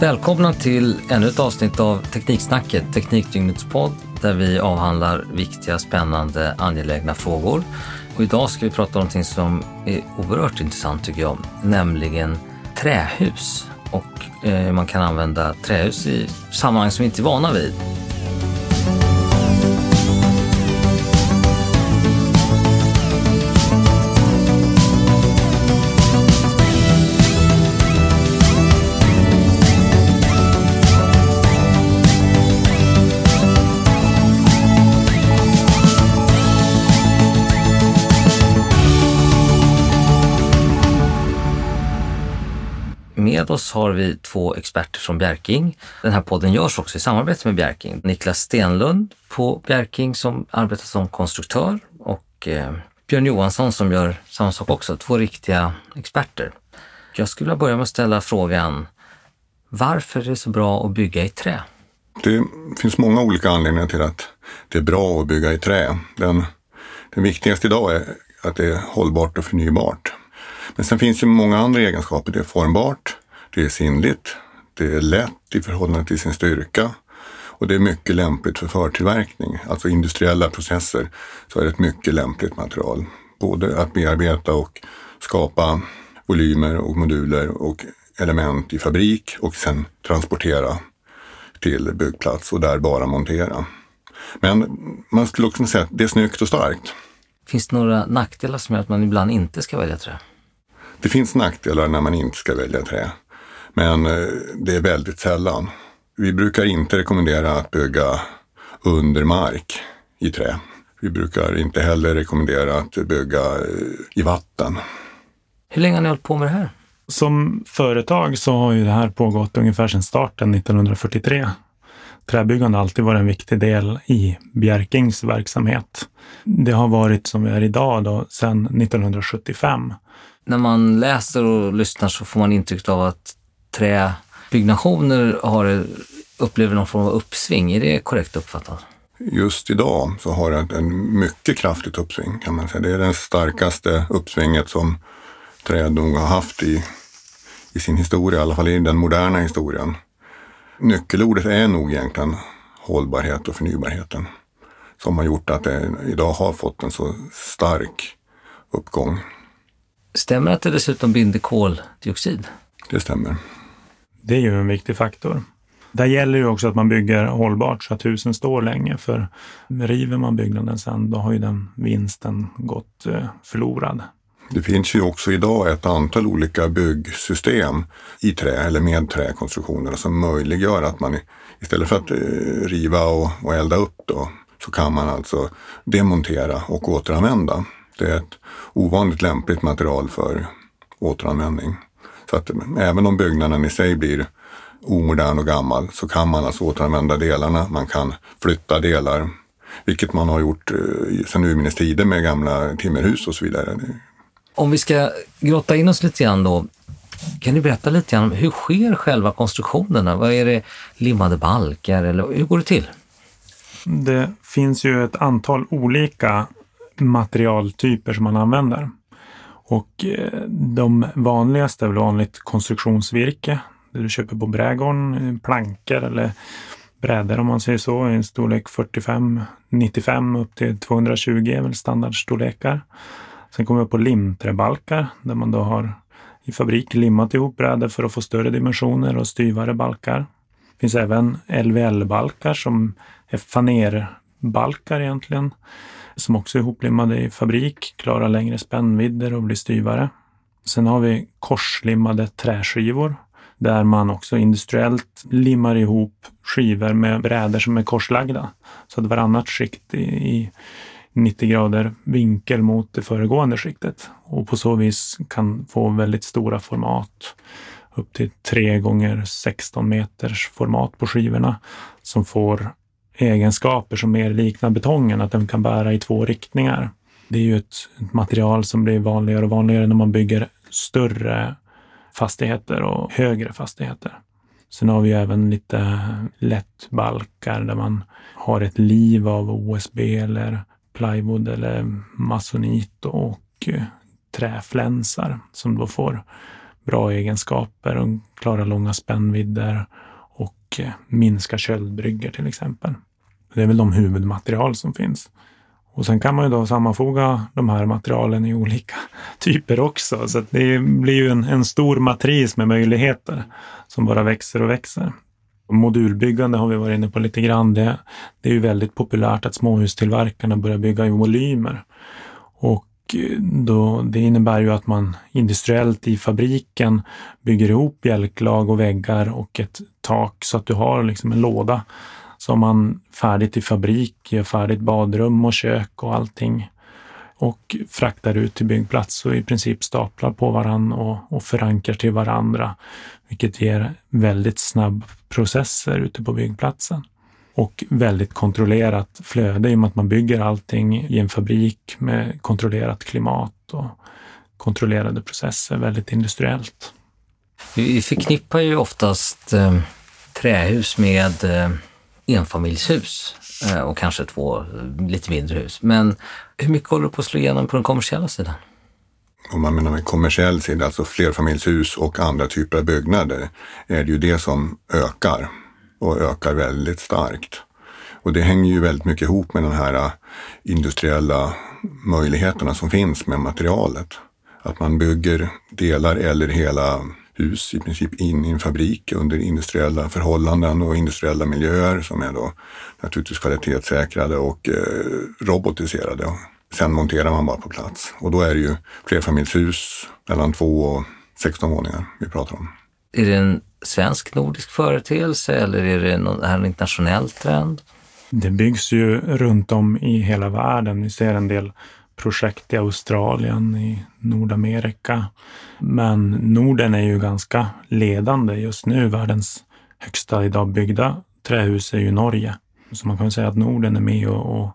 Välkomna till ännu ett avsnitt av Tekniksnacket, Teknikdygnets podd, där vi avhandlar viktiga, spännande, angelägna frågor. Och idag ska vi prata om någonting som är oerhört intressant tycker jag, nämligen trähus och eh, hur man kan använda trähus i sammanhang som vi inte är vana vid. Med oss har vi två experter från Bjärking. Den här podden görs också i samarbete med Bjärking. Niklas Stenlund på Bjärking som arbetar som konstruktör och eh, Björn Johansson som gör samma sak också. Två riktiga experter. Jag skulle vilja börja med att ställa frågan, varför är det så bra att bygga i trä? Det finns många olika anledningar till att det är bra att bygga i trä. Den, den viktigaste idag är att det är hållbart och förnybart. Men sen finns det många andra egenskaper. Det är formbart, det är sinnligt, det är lätt i förhållande till sin styrka och det är mycket lämpligt för förtillverkning. Alltså industriella processer så är det ett mycket lämpligt material. Både att bearbeta och skapa volymer och moduler och element i fabrik och sen transportera till byggplats och där bara montera. Men man skulle också säga att det är snyggt och starkt. Finns det några nackdelar som gör att man ibland inte ska välja trä? Det finns nackdelar när man inte ska välja trä, men eh, det är väldigt sällan. Vi brukar inte rekommendera att bygga under mark i trä. Vi brukar inte heller rekommendera att bygga eh, i vatten. Hur länge har ni hållit på med det här? Som företag så har ju det här pågått ungefär sedan starten 1943. Träbyggande har alltid varit en viktig del i Bjärkings verksamhet. Det har varit som vi är idag då, sedan 1975 när man läser och lyssnar så får man intryck av att träbyggnationer har, upplever någon form av uppsving. Är det korrekt uppfattat? Just idag så har det en mycket kraftigt uppsving kan man säga. Det är det starkaste uppsvinget som träd nog har haft i, i sin historia, i alla fall i den moderna historien. Nyckelordet är nog egentligen hållbarhet och förnybarheten som har gjort att det idag har fått en så stark uppgång. Stämmer att det dessutom binder koldioxid? Det stämmer. Det är ju en viktig faktor. Där gäller ju också att man bygger hållbart så att husen står länge. För river man byggnaden sen, då har ju den vinsten gått eh, förlorad. Det finns ju också idag ett antal olika byggsystem i trä eller med träkonstruktioner som möjliggör att man istället för att eh, riva och, och elda upp då, så kan man alltså demontera och återanvända. Det är ett ovanligt lämpligt material för återanvändning. Så att även om byggnaden i sig blir omodern och gammal så kan man alltså återanvända delarna. Man kan flytta delar, vilket man har gjort eh, sedan urminnes tider med gamla timmerhus och så vidare. Om vi ska grotta in oss lite grann då. Kan du berätta lite grann om hur sker själva konstruktionerna? Vad är det limmade balkar eller hur går det till? Det finns ju ett antal olika materialtyper som man använder. Och eh, de vanligaste är väl vanligt konstruktionsvirke. Det du köper på brädgården, eh, plankor eller brädor om man säger så, i storlek 45, 95 upp till 220 är väl standardstorlekar. Sen kommer vi på limträbalkar där man då har i fabrik limmat ihop brädor för att få större dimensioner och styvare balkar. Det finns även LVL-balkar som är fanerbalkar egentligen som också är hoplimmade i fabrik, klarar längre spännvidder och blir styvare. Sen har vi korslimmade träskivor där man också industriellt limmar ihop skivor med brädor som är korslagda. Så att varannat skikt i 90 grader vinkel mot det föregående skiktet och på så vis kan få väldigt stora format. Upp till 3 gånger 16 meters format på skivorna som får egenskaper som mer liknar betongen, att den kan bära i två riktningar. Det är ju ett, material som blir vanligare och vanligare när man bygger större fastigheter och högre fastigheter. Sen har vi även lite lättbalkar där man har ett liv av OSB eller plywood eller masonit och eh, träflänsar som då får bra egenskaper och klarar långa spännvidder och eh, minska köldbryggor till exempel. Det är väl de huvudmaterial som finns. Och sen kan man ju då sammanfoga de här materialen i olika typer också. Så det blir ju en, en, stor matris med möjligheter som bara växer och växer. Modulbyggande har vi varit inne på lite grann. Det, det är ju väldigt populärt att småhustillverkarna börjar bygga i volymer. Och Eh, då, det innebär ju att man industriellt i fabriken bygger ihop bjälklag och väggar och ett tak så att du har liksom en låda som man färdigt i fabrik, gör färdigt badrum och kök och allting. Och fraktar ut till byggplats och i princip staplar på varann och, och förankrar till varandra, vilket ger väldigt snabb processer ute på byggplatsen och väldigt kontrollerat flöde i och med att man bygger allting i en fabrik med kontrollerat klimat och kontrollerade processer, väldigt industriellt. Vi förknippar ju oftast eh, trähus med eh, enfamiljshus eh, och kanske två lite mindre hus. Men hur mycket håller du på att slå igenom på den kommersiella sidan? Om man menar med kommersiell sida, alltså flerfamiljshus och andra typer av byggnader, är det ju det som ökar och ökar väldigt starkt. Och det hänger ju väldigt mycket ihop med de här äh, industriella möjligheterna som finns med materialet. Att man bygger delar eller hela hus i princip in i en fabrik under industriella förhållanden och industriella miljöer som är då naturligtvis kvalitetssäkrade och eh, robotiserade. Sen monterar man bara på plats och då är det ju flerfamiljshus mellan två och 16 våningar vi pratar om. Är det en svensk nordisk företeelse eller är det någon, är en internationell trend? Det byggs ju runt om i hela världen. Vi ser en del projekt i Australien, i Nordamerika. Men Norden är ju ganska ledande just nu. Världens högsta idag byggda trähus är ju Norge. Så man kan säga att Norden är med och, och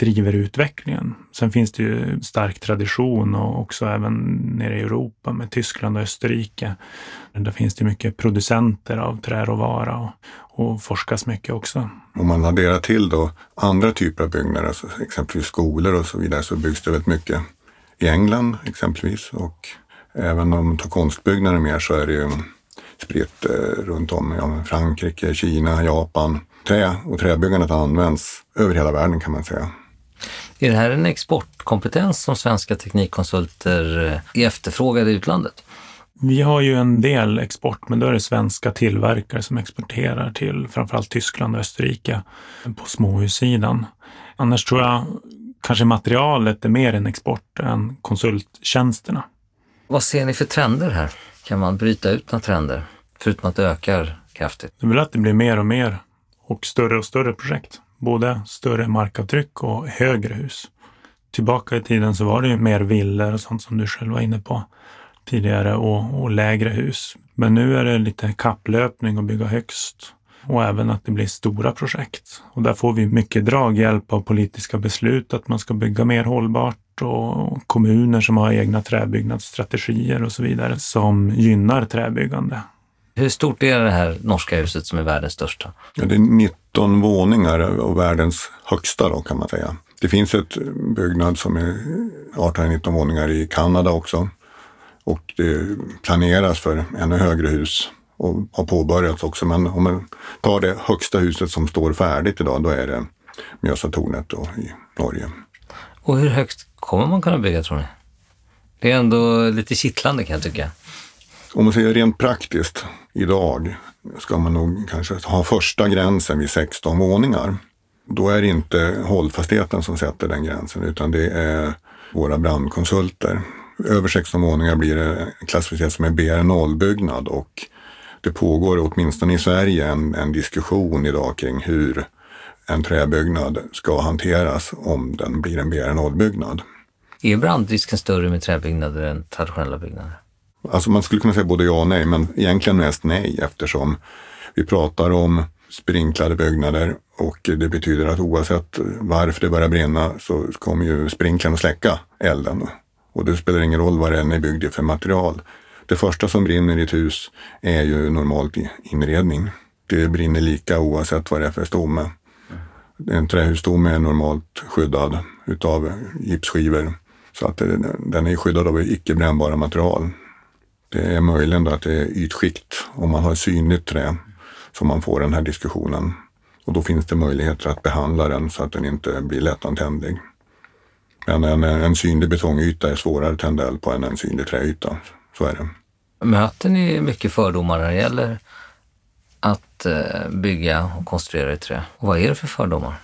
driver utvecklingen. Sen finns det ju stark tradition och också även nere i Europa med Tyskland och Österrike. Där finns det mycket producenter av träråvara och, och forskas mycket också. Om man adderar till då andra typer av byggnader, alltså exempelvis skolor och så vidare, så byggs det väldigt mycket i England exempelvis och även om man tar konstbyggnader mer så är det ju spritt eh, runt om i Frankrike, Kina, Japan. Trä och träbyggandet används över hela världen kan man säga. Är det här en exportkompetens som svenska teknikkonsulter är efterfrågade i utlandet? Vi har ju en del export, men då är det svenska tillverkare som exporterar till framförallt Tyskland och Österrike på småhussidan. Annars tror jag kanske materialet är mer en export än konsulttjänsterna. Vad ser ni för trender här? Kan man bryta ut några trender? Förutom att det ökar kraftigt. Det är väl att det blir mer och mer och större och större projekt både större markavtryck och högre hus. Tillbaka i tiden så var det ju mer villor och sånt som du själv var inne på tidigare och, och lägre hus. Men nu är det lite kapplöpning att bygga högst och även att det blir stora projekt. Och där får vi mycket draghjälp av politiska beslut att man ska bygga mer hållbart och kommuner som har egna träbyggnadsstrategier och så vidare som gynnar träbyggande. Hur stort är det här norska huset som är världens största? Ja, det är 19 våningar och världens högsta då kan man säga. Det finns ett byggnad som är 18-19 våningar i Kanada också. Och det planeras för ännu högre hus och har påbörjats också. Men om man tar det högsta huset som står färdigt idag, då är det Mjösatornet i Norge. Och hur högt kommer man kunna bygga tror ni? Det är ändå lite kittlande kan jag tycka. Om man säger rent praktiskt, idag ska man nog kanske ha första gränsen vid 16 våningar. Då är det inte hållfastheten som sätter den gränsen utan det är våra brandkonsulter. Över 16 våningar blir det klassificerat som en BR0-byggnad och det pågår åtminstone i Sverige en, en diskussion idag kring hur en träbyggnad ska hanteras om den blir en BR0-byggnad. Är brandrisken större med träbyggnader än traditionella byggnader? Alltså man skulle kunna säga både ja och nej, men egentligen mest nej eftersom vi pratar om sprinklade byggnader och det betyder att oavsett varför det börjar brinna så kommer ju sprinklarna släcka elden. Och det spelar ingen roll vad den är byggd i för material. Det första som brinner i ett hus är ju normalt inredning. Det brinner lika oavsett vad det är för stomme. En trähusstomme är normalt skyddad utav gipsskivor så att den är skyddad av icke brännbara material. Det är möjligen att det är ytskikt om man har synligt trä som man får den här diskussionen. Och då finns det möjligheter att behandla den så att den inte blir lättantändlig. Men en, en synlig betongyta är svårare att tända eld på än en synlig träyta. Så är det. Möter ni mycket fördomar när det gäller att eh, bygga och konstruera i trä? Och vad är det för fördomar?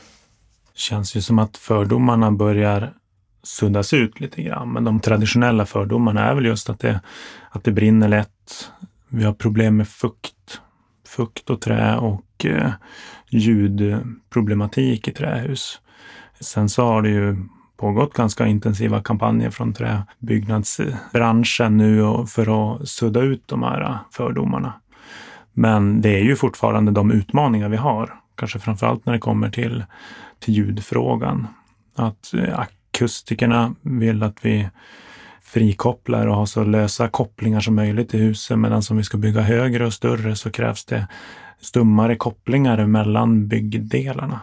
Det känns ju som att fördomarna börjar suddas ut lite grann. Men de traditionella fördomarna är väl just att det, att det brinner lätt. Vi har problem med fukt, fukt och trä och eh, ljudproblematik i trähus. Sen så har det ju pågått ganska intensiva kampanjer från träbyggnadsbranschen nu för att sudda ut de här fördomarna. Men det är ju fortfarande de utmaningar vi har, kanske framförallt när det kommer till, till ljudfrågan. Att eh, akustikerna vill att vi frikopplar och har så lösa kopplingar som möjligt i husen. medan om vi ska bygga högre och större så krävs det stummare kopplingar mellan byggdelarna.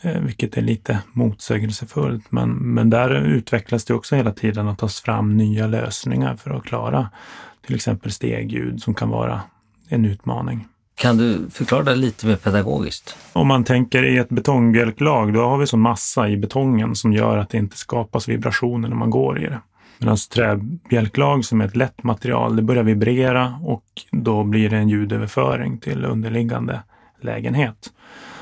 Eh, vilket är lite motsägelsefullt. Men, men där utvecklas det också hela tiden att tas fram nya lösningar för att klara till exempel stegljud som kan vara en utmaning. Kan du förklara det lite mer pedagogiskt? Om man tänker i ett betongbjälklag, då har vi sån massa i betongen som gör att det inte skapas vibrationer när man går i det. Medan träbjälklag som är ett lätt material, det börjar vibrera och då blir det en ljudöverföring till underliggande lägenhet.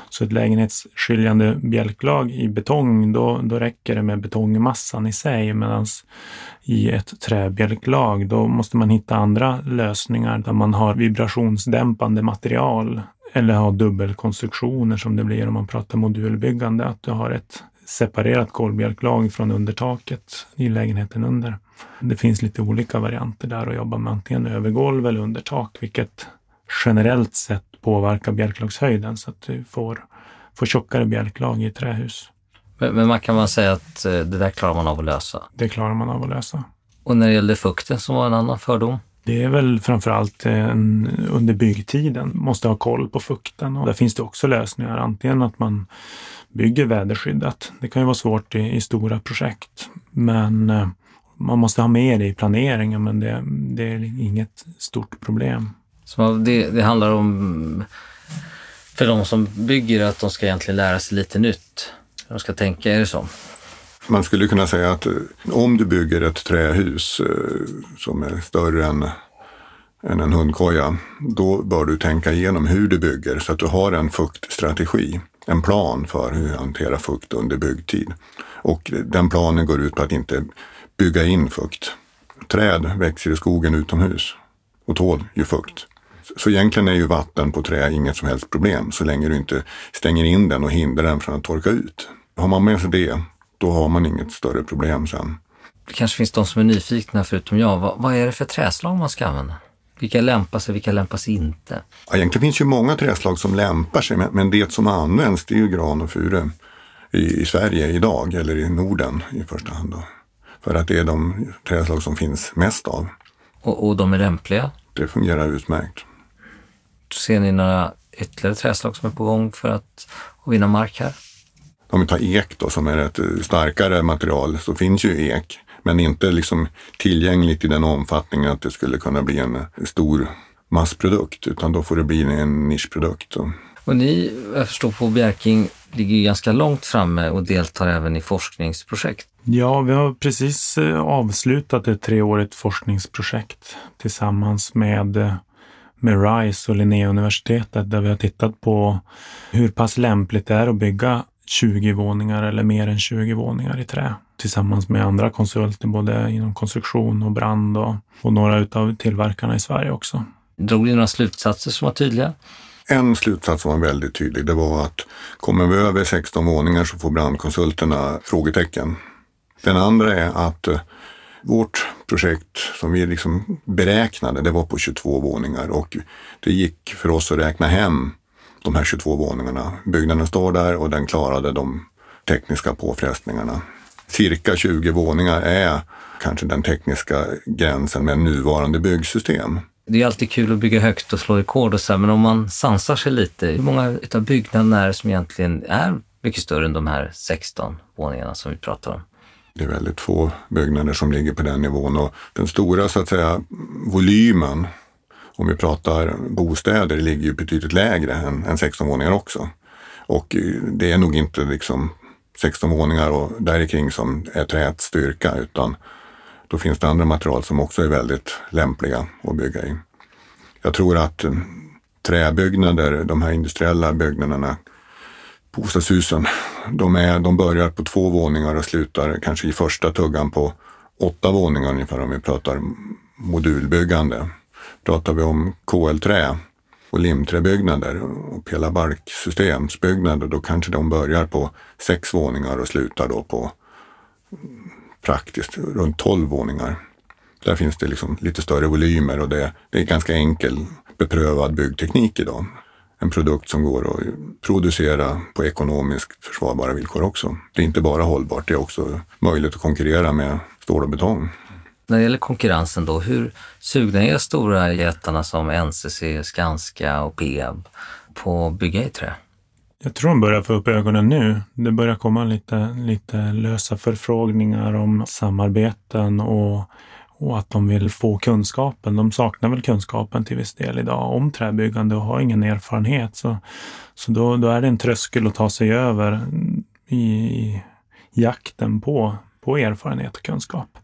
Så ett lägenhetsskiljande bjälklag i betong, då, då räcker det med betongmassan i sig. Medan i ett träbjälklag, då måste man hitta andra lösningar där man har vibrationsdämpande material eller har dubbelkonstruktioner som det blir om man pratar modulbyggande. Att du har ett separerat golvbjälklag från undertaket i lägenheten under. Det finns lite olika varianter där att jobba med, antingen över golv eller under tak, vilket generellt sett påverkar bjälklagshöjden så att du får, får tjockare bjälklag i trähus. Men, men man kan man säga att eh, det där klarar man av att lösa? Det klarar man av att lösa. Och när det gäller fukten som var en annan fördom? Det är väl framförallt en, under byggtiden, måste ha koll på fukten och där finns det också lösningar. Antingen att man bygger väderskyddat. Det kan ju vara svårt i, i stora projekt, men eh, man måste ha med det i planeringen, men det, det är inget stort problem. Så det, det handlar om, för de som bygger, att de ska egentligen lära sig lite nytt. De ska tänka, är det så? Man skulle kunna säga att eh, om du bygger ett trähus eh, som är större än, än en hundkoja, då bör du tänka igenom hur du bygger så att du har en fuktstrategi, en plan för hur du hanterar fukt under byggtid. Och den planen går ut på att inte bygga in fukt. Träd växer i skogen utomhus och tål ju fukt. Så egentligen är ju vatten på trä inget som helst problem så länge du inte stänger in den och hindrar den från att torka ut. Har man med sig det, då har man inget större problem sen. Det kanske finns de som är nyfikna förutom jag. Vad, vad är det för träslag man ska använda? Vilka lämpar sig, vilka lämpar sig inte? Ja, egentligen finns ju många träslag som lämpar sig, men det som används det är ju gran och furu i, i Sverige idag, eller i Norden i första hand. Då. För att det är de träslag som finns mest av. Och, och de är lämpliga? Det fungerar utmärkt. Ser ni några ytterligare träslag som är på gång för att vinna mark här? Om vi tar ek då som är ett starkare material så finns ju ek men inte liksom tillgängligt i den omfattningen att det skulle kunna bli en stor massprodukt utan då får det bli en nischprodukt. Och ni, jag förstår på Bjärking, ligger ganska långt framme och deltar även i forskningsprojekt. Ja, vi har precis eh, avslutat ett treårigt forskningsprojekt tillsammans med eh, med RISE och Linnéuniversitetet där vi har tittat på hur pass lämpligt det är att bygga 20 våningar eller mer än 20 våningar i trä tillsammans med andra konsulter både inom konstruktion och brand och, och några utav tillverkarna i Sverige också. Drog ni några slutsatser som var tydliga? En slutsats som var väldigt tydlig. Det var att kommer vi över 16 våningar så får brandkonsulterna frågetecken. Den andra är att vårt projekt som vi liksom beräknade, det var på 22 våningar och det gick för oss att räkna hem de här 22 våningarna. Byggnaden står där och den klarade de tekniska påfrestningarna. Cirka 20 våningar är kanske den tekniska gränsen med nuvarande byggsystem. Det är alltid kul att bygga högt och slå rekord och så, men om man sansar sig lite, hur många av byggnaderna är det som egentligen är mycket större än de här 16 våningarna som vi pratar om? Det är väldigt få byggnader som ligger på den nivån och den stora så att säga volymen, om vi pratar bostäder, ligger ju betydligt lägre än, än 16 våningar också. Och eh, det är nog inte liksom 16 våningar och där kring som är träets styrka utan då finns det andra material som också är väldigt lämpliga att bygga i. Jag tror att eh, träbyggnader, de här industriella byggnaderna, bostadshusen, de, är, de börjar på två våningar och slutar kanske i första tuggan på åtta våningar ungefär om vi pratar modulbyggande. Pratar vi om KL-trä och limträbyggnader och pelarbalksystemsbyggnader, då kanske de börjar på sex våningar och slutar då på praktiskt runt tolv våningar. Där finns det liksom lite större volymer och det, det är ganska enkel beprövad byggteknik idag. En produkt som går att producera på ekonomiskt försvarbara villkor också. Det är inte bara hållbart, det är också möjligt att konkurrera med stål och betong. När det gäller konkurrensen då, hur sugna är stora jättarna som NCC, Skanska och Peab på att bygga i trä? Jag tror de börjar få upp ögonen nu. Det börjar komma lite, lite lösa förfrågningar om samarbeten och och att de vill få kunskapen. De saknar väl kunskapen till viss del idag om träbyggande och har ingen erfarenhet. Så, så då, då är det en tröskel att ta sig över i, i jakten på, på erfarenhet och kunskap.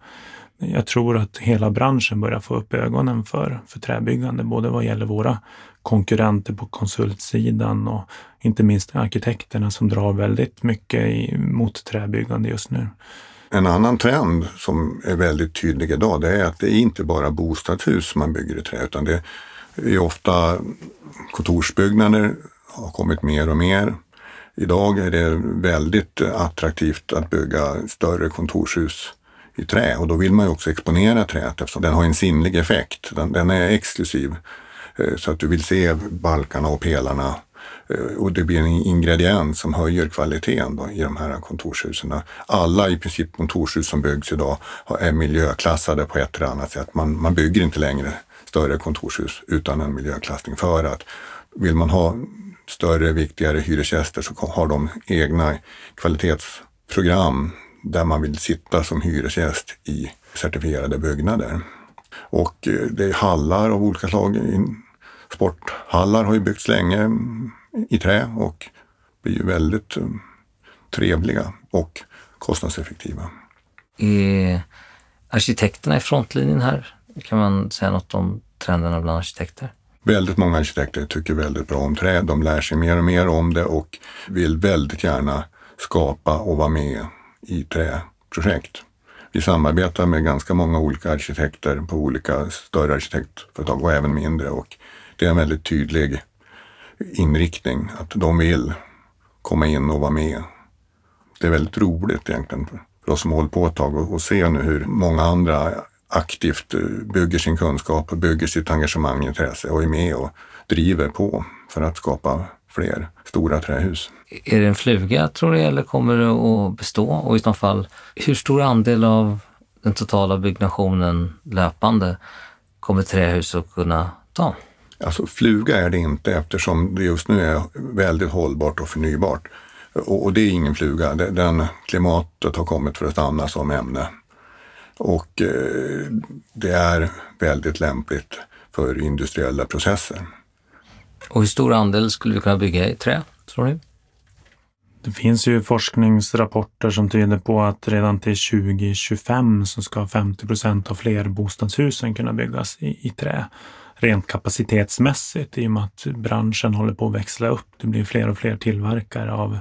Jag tror att hela branschen börjar få upp ögonen för, för träbyggande, både vad gäller våra konkurrenter på konsultsidan och inte minst arkitekterna som drar väldigt mycket i, mot träbyggande just nu. En annan trend som är väldigt tydlig idag det är att det är inte bara bostadshus man bygger i trä utan det är ofta kontorsbyggnader har kommit mer och mer. Idag är det väldigt attraktivt att bygga större kontorshus i trä och då vill man ju också exponera träet eftersom den har en sinnlig effekt. Den, den är exklusiv eh, så att du vill se balkarna och pelarna Eh, och det blir en ingrediens som höjer kvaliteten då, i de här kontorshusen. Alla i princip kontorshus som byggs idag är miljöklassade på ett eller annat sätt. Man, man bygger inte längre större kontorshus utan en miljöklassning för att vill man ha större, viktigare hyresgäster så har de egna kvalitetsprogram där man vill sitta som hyresgäst i certifierade byggnader. Och eh, det är hallar av olika slag. Sporthallar har ju byggts länge i trä och blir ju väldigt um, trevliga och kostnadseffektiva. Är arkitekterna i frontlinjen här? Kan man säga något om trenderna bland arkitekter? Väldigt många arkitekter tycker väldigt bra om trä. De lär sig mer och mer om det och vill väldigt gärna skapa och vara med i träprojekt. Vi samarbetar med ganska många olika arkitekter på olika större arkitektföretag och även mindre och det är en väldigt tydlig inriktning, att de vill komma in och vara med. Det är väldigt roligt egentligen för oss som har hållit på ett tag och se nu hur många andra aktivt bygger sin kunskap och bygger sitt engagemang och intresse och är med och driver på för att skapa fler stora trähus. Är det en fluga tror du eller kommer det att bestå? Och i så fall, hur stor andel av den totala byggnationen löpande kommer trähus att kunna ta? Alltså fluga är det inte eftersom det just nu är väldigt hållbart och förnybart. Och, det är ingen fluga. Den, klimatet har kommit för att stanna som ämne. Och eh, det är väldigt lämpligt för industriella processer. Och hur stor andel skulle vi kunna bygga i trä, tror ni? Det finns ju forskningsrapporter som tyder på att redan till 2025 så ska 50 procent av flerbostadshusen kunna byggas i, i trä rent kapacitetsmässigt i och med att branschen håller på att växla upp. Det blir fler och fler tillverkare av,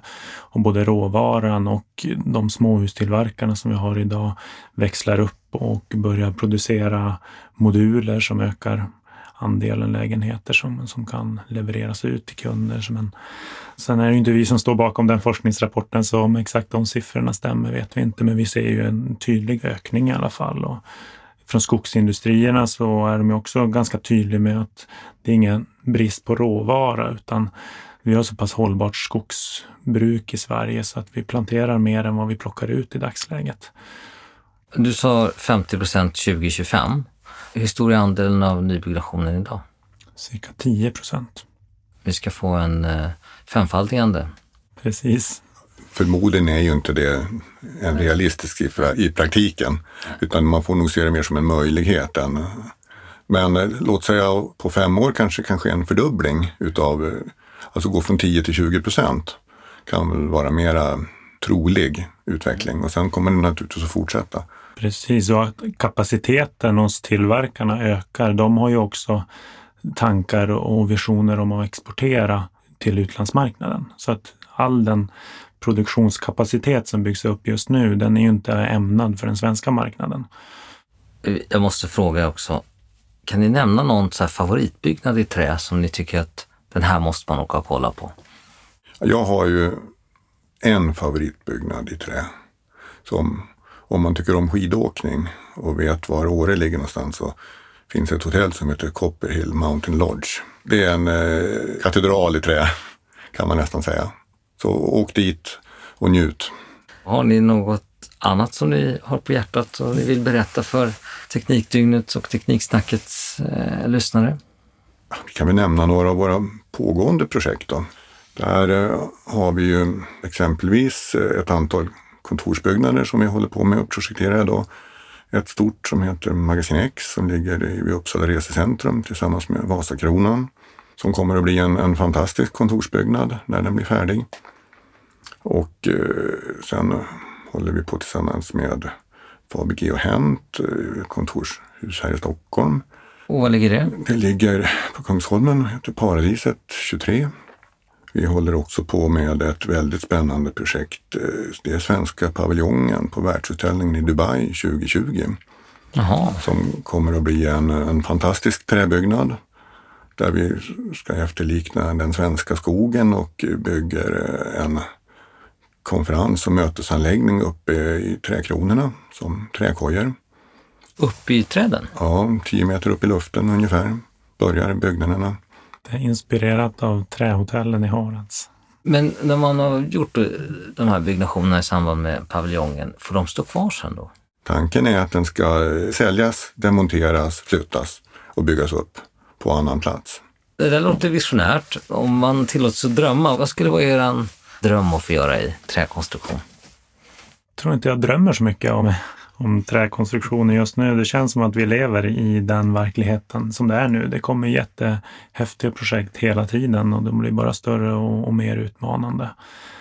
av både råvaran och de småhustillverkarna som vi har idag växlar upp och börjar producera moduler som ökar andelen lägenheter som, som kan levereras ut till kunder. Men sen är det inte vi som står bakom den forskningsrapporten så om exakt de siffrorna stämmer vet vi inte men vi ser ju en tydlig ökning i alla fall. Och från skogsindustrierna så är de också ganska tydliga med att det är ingen brist på råvara utan vi har så pass hållbart skogsbruk i Sverige så att vi planterar mer än vad vi plockar ut i dagsläget. Du sa 50 procent 2025. Hur stor är andelen av nybyggnationen idag? Cirka 10 procent. Vi ska få en eh, femfaldigande. Precis. Förmodligen är ju inte det en realistisk siffra i praktiken, utan man får nog se det mer som en möjlighet. Än, men eh, låt säga på fem år kanske kan ske en fördubbling utav, eh, alltså gå från 10 till 20 procent kan väl vara mera trolig utveckling och sen kommer det naturligtvis att fortsätta. Precis, och att kapaciteten hos tillverkarna ökar. De har ju också tankar och visioner om att exportera till utlandsmarknaden. Så att all den produktionskapacitet som byggs upp just nu, den är ju inte ämnad för den svenska marknaden. Jag måste fråga också, kan ni nämna någon så favoritbyggnad i trä som ni tycker att den här måste man åka och kolla på? Jag har ju en favoritbyggnad i trä. Som om man tycker om skidåkning och vet var Åre ligger någonstans så finns ett hotell som heter Copperhill Mountain Lodge. Det är en eh, katedral i trä kan man nästan säga. Så åk dit och njut. Har ni något annat som ni har på hjärtat och ni vill berätta för Teknikdygnets och Tekniksnackets eh, lyssnare? Vi kan väl nämna några av våra pågående projekt. Då. Där eh, har vi ju exempelvis eh, ett antal kontorsbyggnader som vi håller på med att projektera idag. Ett stort som heter Magasin X som ligger vid Uppsala resecentrum tillsammans med Vasakronan som kommer att bli en, en fantastisk kontorsbyggnad när den blir färdig. Och eh, sen håller vi på tillsammans med Fabege och Hent, eh, kontorshus här i Stockholm. Och var ligger det? Det ligger på Kungsholmen, heter Paradiset 23. Vi håller också på med ett väldigt spännande projekt. Eh, det är Svenska paviljongen på världsutställningen i Dubai 2020. Jaha. Som kommer att bli en, en fantastisk träbyggnad där vi ska efterlikna den svenska skogen och bygger en konferens och mötesanläggning uppe i träkronorna som träkojor. Uppe i träden? Ja, tio meter upp i luften ungefär börjar byggnaderna. Det är inspirerat av trähotellen i Harads. Men när man har gjort de här byggnationerna i samband med paviljongen, får de stå kvar sen då? Tanken är att den ska säljas, demonteras, flyttas och byggas upp på annan plats. Det där låter visionärt. Om man tillåts att drömma, vad skulle vara er dröm att få göra i träkonstruktion? Jag tror inte jag drömmer så mycket om om träkonstruktioner just nu. Det känns som att vi lever i den verkligheten som det är nu. Det kommer jättehäftiga projekt hela tiden och de blir bara större och, och mer utmanande.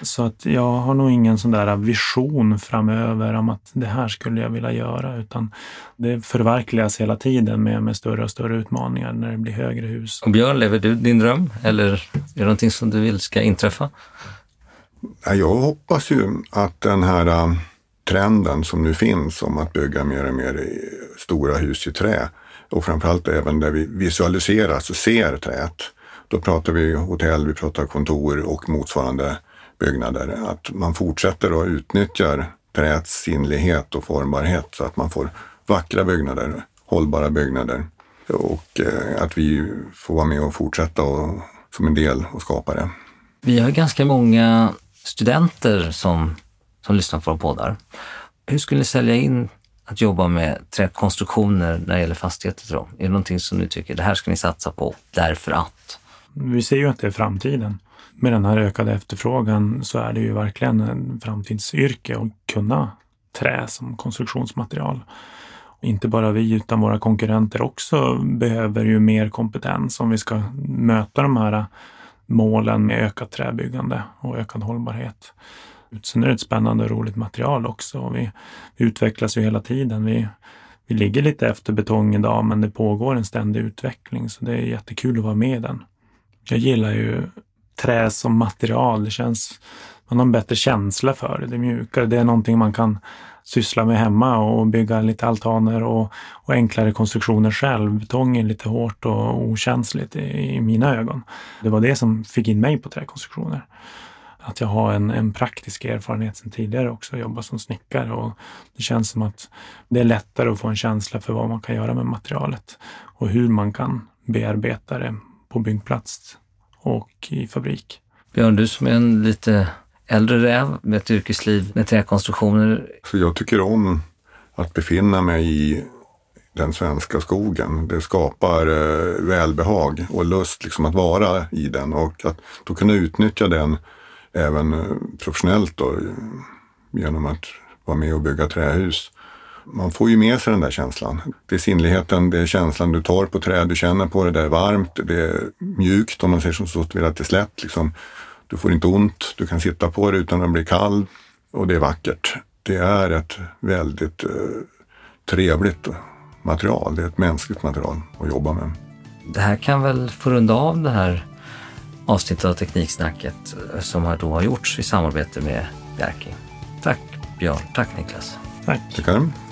Så att jag har nog ingen sån där vision framöver om att det här skulle jag vilja göra, utan det förverkligas hela tiden med, med större och större utmaningar när det blir högre hus. Och Björn, lever du din dröm eller är det någonting som du vill ska inträffa? Jag hoppas ju att den här trenden som nu finns om att bygga mer och mer i stora hus i trä och framförallt även där vi visualiserar, och ser träet. Då pratar vi hotell, vi pratar kontor och motsvarande byggnader. Att man fortsätter och utnyttjar träets sinnlighet och formbarhet så att man får vackra byggnader, hållbara byggnader och eh, att vi får vara med och fortsätta och, som en del och skapa det. Vi har ganska många studenter som som lyssnar på våra poddar. Hur skulle ni sälja in att jobba med träkonstruktioner när det gäller fastigheter till? Är det någonting som ni tycker, det här ska ni satsa på därför att? Vi ser ju att det är framtiden. Med den här ökade efterfrågan så är det ju verkligen en framtidsyrke att kunna trä som konstruktionsmaterial. Inte bara vi utan våra konkurrenter också behöver ju mer kompetens om vi ska möta de här målen med ökat träbyggande och ökad hållbarhet. Sen är det ett spännande och roligt material också. Och vi, vi utvecklas ju hela tiden. Vi, vi ligger lite efter betong idag, men det pågår en ständig utveckling, så det är jättekul att vara med i den. Jag gillar ju trä som material. Det känns, man har en bättre känsla för det. Det är mjukare. Det är någonting man kan syssla med hemma och bygga lite altaner och, och enklare konstruktioner själv. Betong är lite hårt och okänsligt i, i mina ögon. Det var det som fick in mig på träkonstruktioner att jag har en, en praktisk erfarenhet sedan tidigare också, jobba som snickare och det känns som att det är lättare att få en känsla för vad man kan göra med materialet och hur man kan bearbeta det på byggplats och i fabrik. Björn, du som är en lite äldre räv med ett yrkesliv med träkonstruktioner. Så jag tycker om att befinna mig i den svenska skogen. Det skapar eh, välbehag och lust liksom att vara i den och att då kunna utnyttja den även eh, professionellt då, genom att vara med och bygga trähus. Man får ju med sig den där känslan. Det är sinnligheten, det är känslan du tar på trä, du känner på det, det är varmt, det är mjukt om man säger som så, vill att det är slätt. Liksom. Du får inte ont, du kan sitta på det utan att bli kall och det är vackert. Det är ett väldigt eh, trevligt material. Det är ett mänskligt material att jobba med. Det här kan väl få runda av det här avsnittet av Tekniksnacket eh, som då har gjorts i samarbete med Bjerking. Tack Björn, tack Niklas. Tack. Tackar.